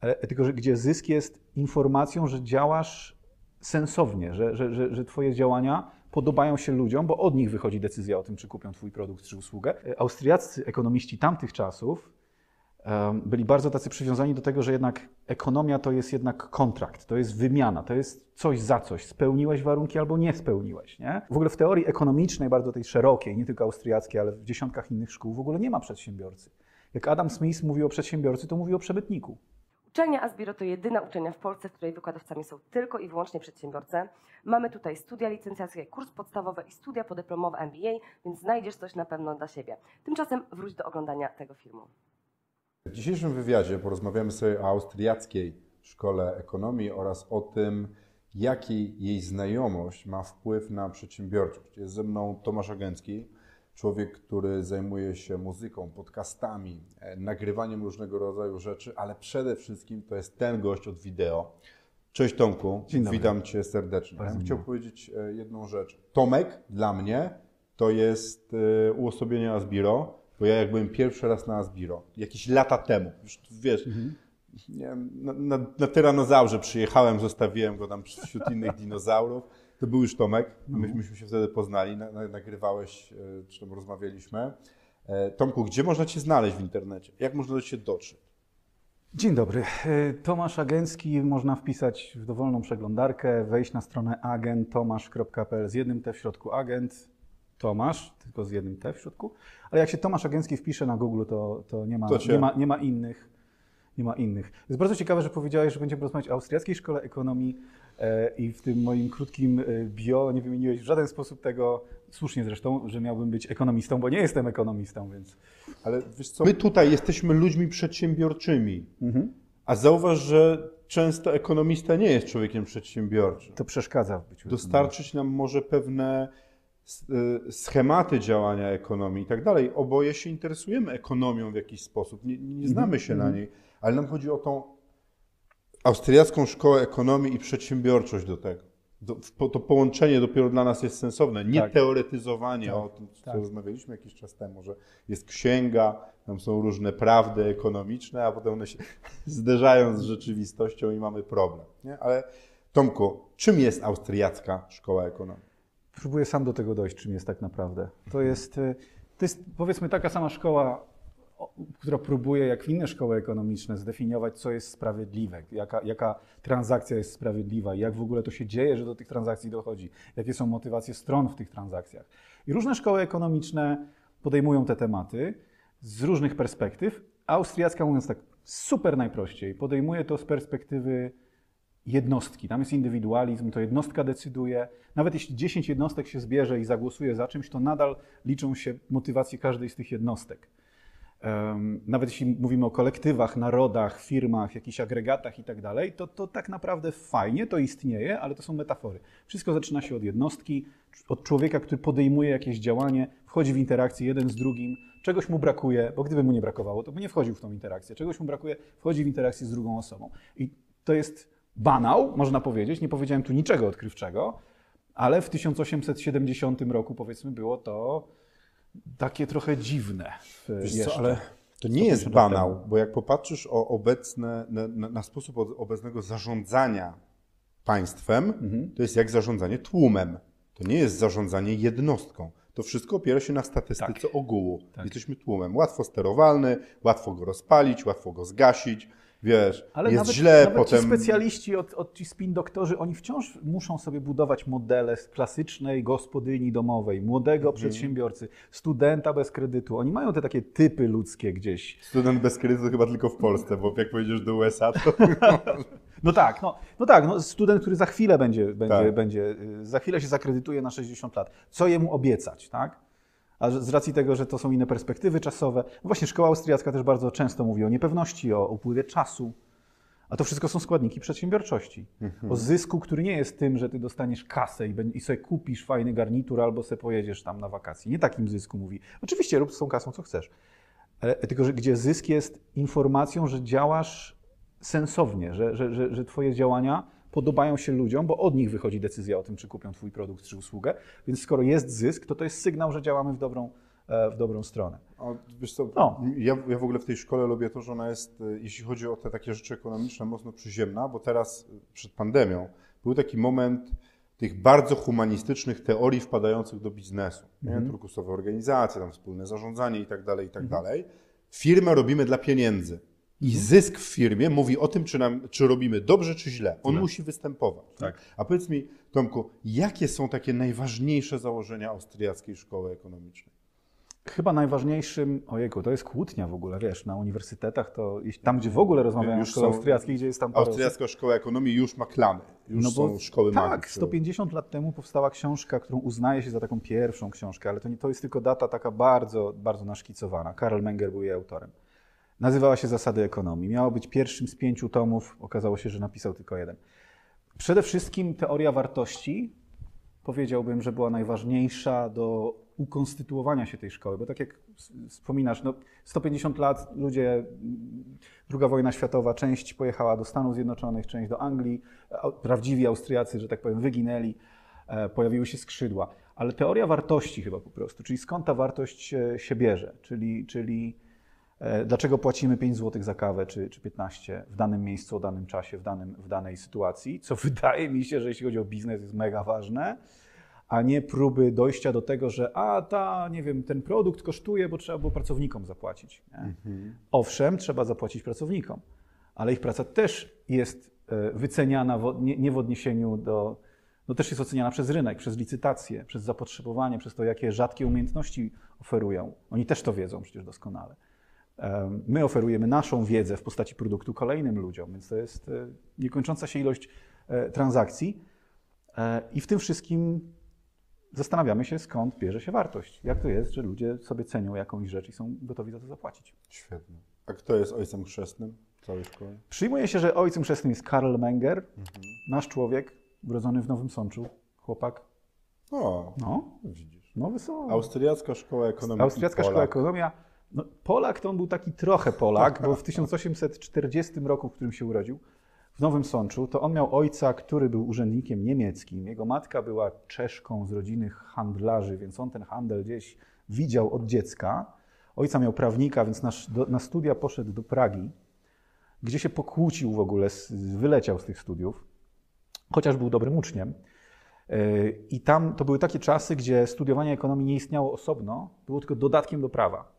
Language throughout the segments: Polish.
Ale, tylko, że gdzie zysk jest informacją, że działasz sensownie, że, że, że, że Twoje działania podobają się ludziom, bo od nich wychodzi decyzja o tym, czy kupią Twój produkt czy usługę. Austriaccy ekonomiści tamtych czasów em, byli bardzo tacy przywiązani do tego, że jednak ekonomia to jest jednak kontrakt, to jest wymiana, to jest coś za coś. Spełniłeś warunki albo nie spełniłeś. Nie? W ogóle w teorii ekonomicznej, bardzo tej szerokiej, nie tylko austriackiej, ale w dziesiątkach innych szkół, w ogóle nie ma przedsiębiorcy. Jak Adam Smith mówi o przedsiębiorcy, to mówi o przemytniku. Uczelnia Asbiro to jedyna uczelnia w Polsce, w której wykładowcami są tylko i wyłącznie przedsiębiorcy. Mamy tutaj studia licencjackie, kurs podstawowy i studia podyplomowe MBA, więc znajdziesz coś na pewno dla siebie. Tymczasem wróć do oglądania tego filmu. W dzisiejszym wywiadzie porozmawiamy sobie o austriackiej szkole ekonomii oraz o tym, jaki jej znajomość ma wpływ na przedsiębiorczość. Jest ze mną Tomasz Agęcki, człowiek, który zajmuje się muzyką, podcastami, e, nagrywaniem różnego rodzaju rzeczy, ale przede wszystkim to jest ten gość od wideo. Cześć Tomku, witam Cię serdecznie. Bardzo Ja bym chciał miło. powiedzieć e, jedną rzecz. Tomek dla mnie to jest e, uosobienie Asbiro, bo ja jak byłem pierwszy raz na Asbiro, jakieś lata temu, już wiesz, Mhm. Nie wiem, na, na, na tyranozaurze przyjechałem, zostawiłem go tam wśród innych dinozaurów. To był już Tomek, No. My, myśmy się wtedy poznali, na, na, nagrywałeś, e, czy tam rozmawialiśmy. E, Tomku, gdzie można Cię znaleźć w internecie? Jak można do Ciebie dotrzeć? Dzień dobry. E, Tomasz Agencki można wpisać w dowolną przeglądarkę, wejść na stronę agenttomasz.pl z jednym T w środku agent Tomasz, tylko z jednym T w środku. Ale jak się Tomasz Agencki wpisze na Google, to, to, nie, ma, To nie, ma, nie ma innych. Nie ma innych. Jest bardzo ciekawe, że powiedziałeś, że będziemy rozmawiać o austriackiej szkole ekonomii e, i w tym moim krótkim e, bio nie wymieniłeś w żaden sposób tego, słusznie zresztą, że miałbym być ekonomistą, bo nie jestem ekonomistą, więc... Ale wiesz co, my tutaj jesteśmy ludźmi przedsiębiorczymi, Mhm. a zauważ, że często ekonomista nie jest człowiekiem przedsiębiorczym. To przeszkadza w byciu Dostarczyć nam może pewne schematy działania ekonomii i tak dalej. Oboje się interesujemy ekonomią w jakiś sposób, nie, nie znamy się na niej, ale nam chodzi o tą austriacką szkołę ekonomii i przedsiębiorczość do tego. Do, to połączenie dopiero dla nas jest sensowne, nie Tak. teoretyzowanie Tak, o tym, co tak. rozmawialiśmy jakiś czas temu, że jest księga, tam są różne prawdy ekonomiczne, a potem one się zderzają z rzeczywistością i mamy problem. Nie? Ale Tomku, czym jest austriacka szkoła ekonomii? Próbuję sam do tego dojść, czym jest tak naprawdę. To jest, y, to jest powiedzmy taka sama szkoła, która próbuje, jak inne szkoły ekonomiczne, zdefiniować, co jest sprawiedliwe, jaka, jaka transakcja jest sprawiedliwa jak w ogóle to się dzieje, że do tych transakcji dochodzi, jakie są motywacje stron w tych transakcjach. I różne szkoły ekonomiczne podejmują te tematy z różnych perspektyw. Austriacka, mówiąc tak super najprościej, podejmuje to z perspektywy jednostki. Tam jest indywidualizm, to jednostka decyduje. Nawet jeśli 10 jednostek się zbierze i zagłosuje za czymś, to nadal liczą się motywacje każdej z tych jednostek. Nawet jeśli mówimy o kolektywach, narodach, firmach, jakichś agregatach i tak dalej, to, to tak naprawdę fajnie, to istnieje, ale to są metafory. Wszystko zaczyna się od jednostki, od człowieka, który podejmuje jakieś działanie, wchodzi w interakcję jeden z drugim, czegoś mu brakuje, bo gdyby mu nie brakowało, to by nie wchodził w tą interakcję. Czegoś mu brakuje, wchodzi w interakcję z drugą osobą. I to jest banał, można powiedzieć, nie powiedziałem tu niczego odkrywczego, ale w 1870 roku, powiedzmy, było to takie trochę dziwne. Wiesz co, ale to nie 150 jest banał, bo jak popatrzysz o obecne, na, na, sposób obecnego zarządzania państwem, Mhm. to jest jak zarządzanie tłumem. To nie jest zarządzanie jednostką. To wszystko opiera się na statystyce ogółu. Tak. Jesteśmy tłumem. Łatwo sterowalny, łatwo go rozpalić, łatwo go zgasić. Wiesz, Ale jest nawet, źle, nawet potem... ci specjaliści, od, od ci spin doktorzy, oni wciąż muszą sobie budować modele z klasycznej gospodyni domowej, młodego Mhm. przedsiębiorcy, studenta bez kredytu. Oni mają te takie typy ludzkie gdzieś. Student bez kredytu chyba tylko w Polsce, bo jak pojedziesz do USA, to... No tak, no, no tak, no student, który za chwilę będzie, będzie, Tak. będzie, y, za chwilę się zakredytuje na 60 lat. Co jemu obiecać, tak? A z racji tego, że to są inne perspektywy czasowe, no właśnie szkoła austriacka też bardzo często mówi o niepewności, o upływie czasu. A to wszystko są składniki przedsiębiorczości. O zysku, który nie jest tym, że ty dostaniesz kasę i, i sobie kupisz fajny garnitur albo sobie pojedziesz tam na wakacje. Nie takim zysku mówi. Oczywiście rób z tą kasą, co chcesz. Ale, tylko, że gdzie zysk jest informacją, że działasz sensownie, że, że, że, że twoje działania podobają się ludziom, bo od nich wychodzi decyzja o tym, czy kupią twój produkt czy usługę. Więc skoro jest zysk, to to jest sygnał, że działamy w dobrą, e, w dobrą stronę. A wiesz co, No. ja, ja w ogóle w tej szkole lubię to, że ona jest, e, jeśli chodzi o te takie rzeczy ekonomiczne, mocno przyziemna, bo teraz e, przed pandemią był taki moment tych bardzo humanistycznych teorii wpadających do biznesu. Nie? Turkusowe organizacje, tam wspólne zarządzanie i tak dalej, i tak Mhm. dalej. Firmę robimy dla pieniędzy. I zysk w firmie mówi o tym, czy, nam, czy robimy dobrze, czy źle. On musi występować. Tak. A powiedz mi, Tomku, jakie są takie najważniejsze założenia austriackiej szkoły ekonomicznej? Chyba najważniejszym, ojejku, to jest kłótnia w ogóle, wiesz, na uniwersytetach to, tam gdzie w ogóle rozmawiają Już o szkole są- austriackiej, gdzie jest tam osób, Austriacka szkoła ekonomii już ma klamy. Już No bo są szkoły Tak, magii. 150 lat temu powstała książka, którą uznaje się za taką pierwszą książkę, ale to, nie, to jest tylko data taka bardzo, bardzo naszkicowana. Karl Menger był jej autorem. Nazywała się Zasady ekonomii. Miała być pierwszym z pięciu tomów, okazało się, że napisał tylko jeden. Przede wszystkim teoria wartości, powiedziałbym, że była najważniejsza do ukonstytuowania się tej szkoły, bo tak jak wspominasz, no 150 lat ludzie, mm, druga wojna światowa, część pojechała do Stanów Zjednoczonych, część do Anglii, prawdziwi Austriacy, że tak powiem, wyginęli, e, pojawiły się skrzydła. Ale teoria wartości chyba po prostu, czyli skąd ta wartość się bierze, czyli, czyli dlaczego płacimy 5 zł za kawę czy, czy 15 w danym miejscu, o danym czasie, w, danym, w danej sytuacji, co wydaje mi się, że jeśli chodzi o biznes jest mega ważne, a nie próby dojścia do tego, że a ta, nie wiem, ten produkt kosztuje, bo trzeba było pracownikom zapłacić. Nie? Owszem, trzeba zapłacić pracownikom, ale ich praca też jest e, wyceniana nie w odniesieniu do, no też jest oceniana przez rynek, przez licytacje, przez zapotrzebowanie, przez to, jakie rzadkie umiejętności oferują. Oni też to wiedzą przecież doskonale. My oferujemy naszą wiedzę w postaci produktu kolejnym ludziom, więc to jest e, niekończąca się ilość e, transakcji. E, I w tym wszystkim zastanawiamy się, skąd bierze się wartość. Jak to jest, że ludzie sobie cenią jakąś rzecz i są gotowi za to zapłacić. Świetnie. A kto jest ojcem chrzestnym całej szkoły? Przyjmuje się, że ojcem chrzestnym jest Karl Menger, nasz człowiek, urodzony w Nowym Sączu, chłopak. O, No, widzisz. nowy Sącz. Austriacka szkoła ekonomii. Austriacka szkoła ekonomia. No, Polak to on był taki trochę Polak, bo w 1840 roku, w którym się urodził, w Nowym Sączu, to on miał ojca, który był urzędnikiem niemieckim. Jego matka była Czeszką z rodziny handlarzy, więc on ten handel gdzieś widział od dziecka. Ojca miał prawnika, więc na, na studia poszedł do Pragi, gdzie się pokłócił w ogóle, wyleciał z tych studiów, chociaż był dobrym uczniem. Yy, I tam to były takie czasy, gdzie studiowanie ekonomii nie istniało osobno, było tylko dodatkiem do prawa.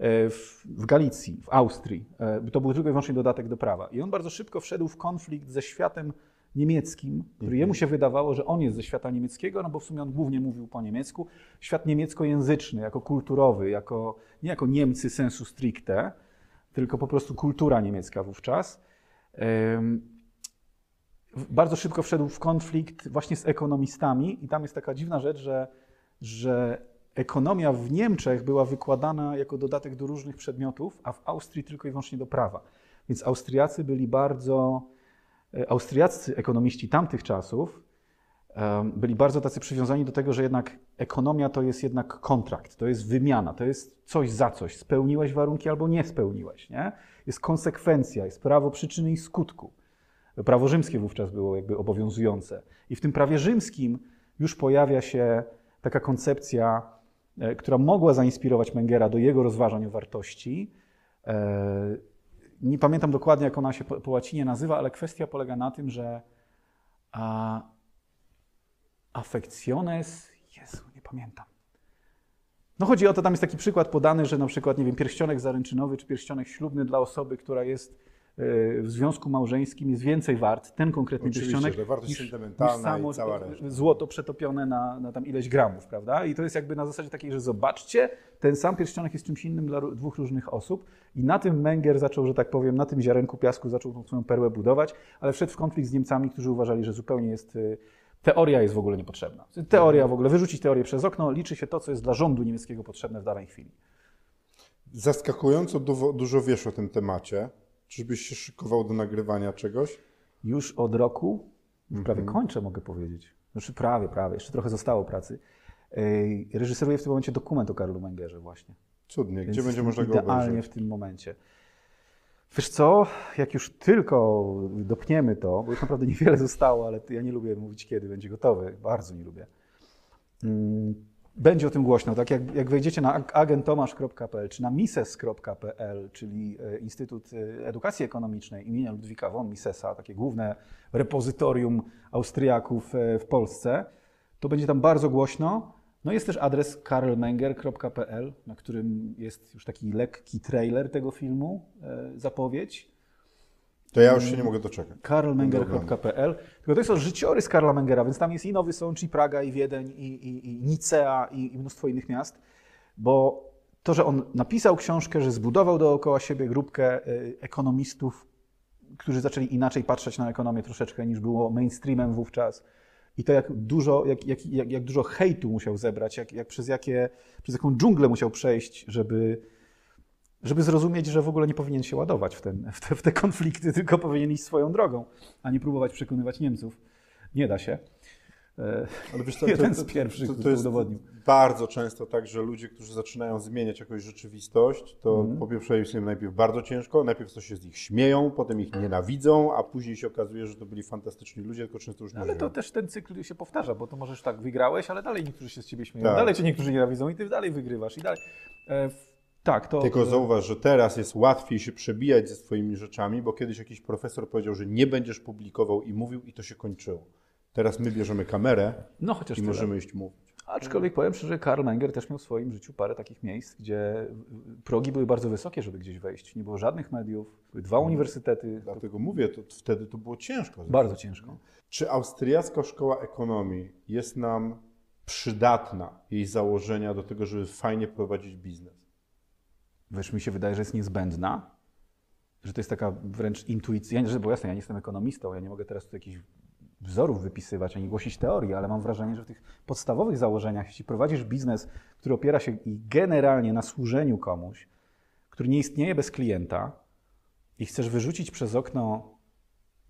Yy, W, Galicji, w Austrii, yy, to był tylko i wyłącznie dodatek do prawa. I on bardzo szybko wszedł w konflikt ze światem niemieckim, który jemu się wydawało, że on jest ze świata niemieckiego, no bo w sumie on głównie mówił po niemiecku. Świat niemieckojęzyczny, jako kulturowy, jako, nie jako Niemcy sensu stricte, tylko po prostu kultura niemiecka wówczas. Bardzo szybko wszedł w konflikt właśnie z ekonomistami i tam jest taka dziwna rzecz, że, że ekonomia w Niemczech była wykładana jako dodatek do różnych przedmiotów, a w Austrii tylko i wyłącznie do prawa. Więc Austriacy byli bardzo, e, austriaccy ekonomiści tamtych czasów byli bardzo tacy przywiązani do tego, że jednak ekonomia to jest jednak kontrakt, to jest wymiana, to jest coś za coś. Spełniłeś warunki albo nie spełniłeś. Nie? Jest konsekwencja, jest prawo przyczyny i skutku. Prawo rzymskie wówczas było jakby obowiązujące. I w tym prawie rzymskim już pojawia się taka koncepcja, która mogła zainspirować Mengera do jego rozważań o wartości. E, Nie pamiętam dokładnie, jak ona się po, łacinie nazywa, ale kwestia polega na tym, że a, affectiones, Jezu, nie pamiętam. No chodzi o to, tam jest taki przykład podany, że na przykład, nie wiem, pierścionek zaręczynowy czy pierścionek ślubny dla osoby, która jest e, w związku małżeńskim jest więcej wart, ten konkretny Oczywiście, pierścionek, że wartość niż, niż samo i cała reszta. złoto przetopione na, na tam ileś gramów, prawda? I to jest jakby na zasadzie takiej, że zobaczcie, ten sam pierścionek jest czymś innym dla dwóch różnych osób i na tym Menger zaczął, że tak powiem, na tym ziarenku piasku zaczął tą swoją perłę budować, ale wszedł w konflikt z Niemcami, którzy uważali, że zupełnie jest... y, Teoria jest w ogóle niepotrzebna. Teoria w ogóle, wyrzucić teorię przez okno, liczy się to, co jest dla rządu niemieckiego potrzebne w danej chwili. Zaskakująco dużo, dużo wiesz o tym temacie. Czyżbyś się szykował do nagrywania czegoś? Już od roku, już prawie Mhm. kończę, mogę powiedzieć. Znaczy prawie, prawie, jeszcze trochę zostało pracy. Reżyseruję w tym momencie dokument o Karlu Mengerze właśnie. Cudnie. Gdzie Więc będzie można go Idealnie obejrzeć? w tym momencie. Wiesz co, jak już tylko dopniemy to, bo już naprawdę niewiele zostało, ale ja nie lubię mówić, kiedy będzie gotowy. Bardzo nie lubię. Mm, będzie o tym głośno. Tak jak, jak wejdziecie na ag- agentomasz.pl czy na mises.pl, czyli e, Instytut e, Edukacji Ekonomicznej imienia Ludwika von Misesa, takie główne repozytorium Austriaków e, w Polsce, to będzie tam bardzo głośno. No jest też adres karlmenger.pl, na którym jest już taki lekki trailer tego filmu, zapowiedź To ja już się nie mogę doczekać. karlmenger.pl. Tylko to jest życiorys Karla Mengera, więc tam jest i Nowy Sącz, i Praga, i Wiedeń, i, i, i Nicea, i, i mnóstwo innych miast, bo to, że on napisał książkę, że zbudował dookoła siebie grupkę y, ekonomistów, którzy zaczęli inaczej patrzeć na ekonomię troszeczkę niż było mainstreamem wówczas. I to, jak dużo, jak, jak, jak, jak dużo hejtu musiał zebrać, jak, jak przez, jakie, przez jaką dżunglę musiał przejść, żeby, żeby zrozumieć, że w ogóle nie powinien się ładować w, ten, w, te, w te konflikty, tylko powinien iść swoją drogą, a nie próbować przekonywać Niemców. Nie da się. E, Ale wiesz co, Jeden z pierwszych, to, który to jest udowodnił. bardzo często tak, że ludzie, którzy zaczynają zmieniać jakąś rzeczywistość, to Mhm. po pierwsze jest im najpierw bardzo ciężko, najpierw to się z nich śmieją, potem ich nienawidzą, a później się okazuje, że to byli fantastyczni ludzie, tylko często już nie Ale to żyją. też ten cykl się powtarza, bo to możesz tak, wygrałeś, ale dalej niektórzy się z ciebie śmieją, Tak. dalej cię niektórzy nienawidzą i ty dalej wygrywasz i dalej. Tak, to... Tylko zauważ, że teraz jest łatwiej się przebijać ze swoimi rzeczami, bo kiedyś jakiś profesor powiedział, że nie będziesz publikował i mówił i to się kończyło. Teraz my bierzemy kamerę No i tyle. możemy iść mówić. Aczkolwiek powiem szczerze, Karl Menger też miał w swoim życiu parę takich miejsc, gdzie progi były bardzo wysokie, żeby gdzieś wejść. Nie było żadnych mediów, były dwa uniwersytety. Dlatego mówię, to wtedy to było ciężko. Bardzo ciężko. Czy austriacka szkoła ekonomii jest nam przydatna, jej założenia do tego, żeby fajnie prowadzić biznes? Wiesz, mi się wydaje, że jest niezbędna, że to jest taka wręcz intuicja, że bo jasne, ja nie jestem ekonomistą, ja nie mogę teraz tu jakichś wzorów wypisywać, ani głosić teorii, ale mam wrażenie, że w tych podstawowych założeniach, jeśli prowadzisz biznes, który opiera się generalnie na służeniu komuś, który nie istnieje bez klienta i chcesz wyrzucić przez okno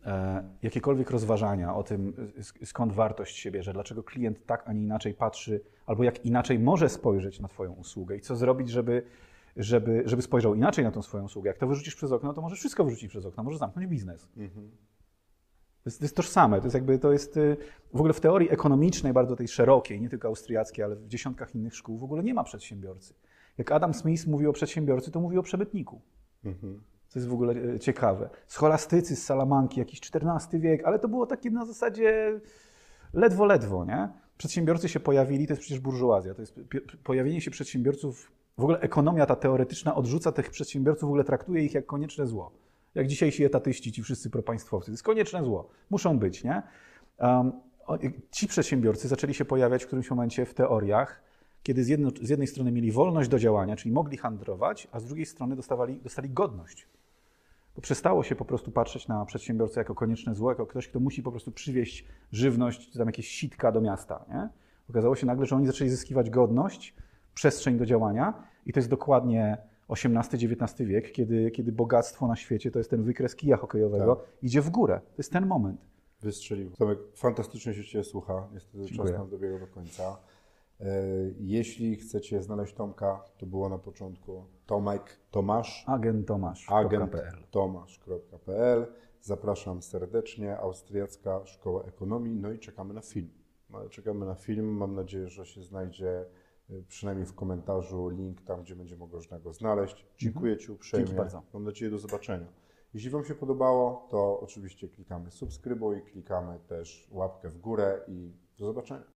e, jakiekolwiek rozważania o tym, sk- skąd wartość się bierze, dlaczego klient tak, a nie inaczej patrzy, albo jak inaczej może spojrzeć na Twoją usługę i co zrobić, żeby, żeby, żeby spojrzał inaczej na tą swoją usługę. Jak to wyrzucisz przez okno, to możesz wszystko wyrzucić przez okno, możesz zamknąć biznes. To jest, to jest tożsame. To jest jakby, to jest y, w ogóle w teorii ekonomicznej, bardzo tej szerokiej, nie tylko austriackiej, ale w dziesiątkach innych szkół w ogóle nie ma przedsiębiorcy. Jak Adam Smith mówił o przedsiębiorcy, to mówił o przemytniku. Co jest w ogóle e, ciekawe. Scholastycy z Salamanki, jakiś XIV wiek, ale to było takie na zasadzie ledwo, ledwo, nie? Przedsiębiorcy się pojawili, to jest przecież burżuazja, to jest pojawienie się przedsiębiorców, w ogóle ekonomia ta teoretyczna odrzuca tych przedsiębiorców, w ogóle traktuje ich jak konieczne zło. Jak dzisiejsi etatyści, ci wszyscy propaństwowcy, to jest konieczne zło, muszą być, nie? Um, ci przedsiębiorcy zaczęli się pojawiać w którymś momencie w teoriach, kiedy z, jedno, z jednej strony mieli wolność do działania, czyli mogli handlować, a z drugiej strony dostawali, dostali godność. Bo przestało się po prostu patrzeć na przedsiębiorcę jako konieczne zło, jako ktoś, kto musi po prostu przywieźć żywność, czy tam jakieś sitka do miasta. Nie? Okazało się nagle, że oni zaczęli zyskiwać godność, przestrzeń do działania i to jest dokładnie XVIII-XIX wiek, kiedy, kiedy bogactwo na świecie, to jest ten wykres kija hokejowego, idzie w górę. To jest ten moment. Wystrzelił. Tomek, fantastycznie się Cię słucha. Niestety Dziękuję. czas nam dobiega do końca. E, Jeśli chcecie znaleźć Tomka, to było na początku Tomek Tomasz, Agentomasz.pl agenttomasz.pl. Zapraszam serdecznie. Austriacka Szkoła Ekonomii. No i czekamy na film. No, Czekamy na film. Mam nadzieję, że się znajdzie przynajmniej w komentarzu link tam, gdzie będzie można go znaleźć. Dziękuję Ci uprzejmie. Mhm. Dzięki bardzo. Mam nadzieję do zobaczenia. Jeśli Wam się podobało, to oczywiście klikamy subskrybuj, klikamy też łapkę w górę i do zobaczenia.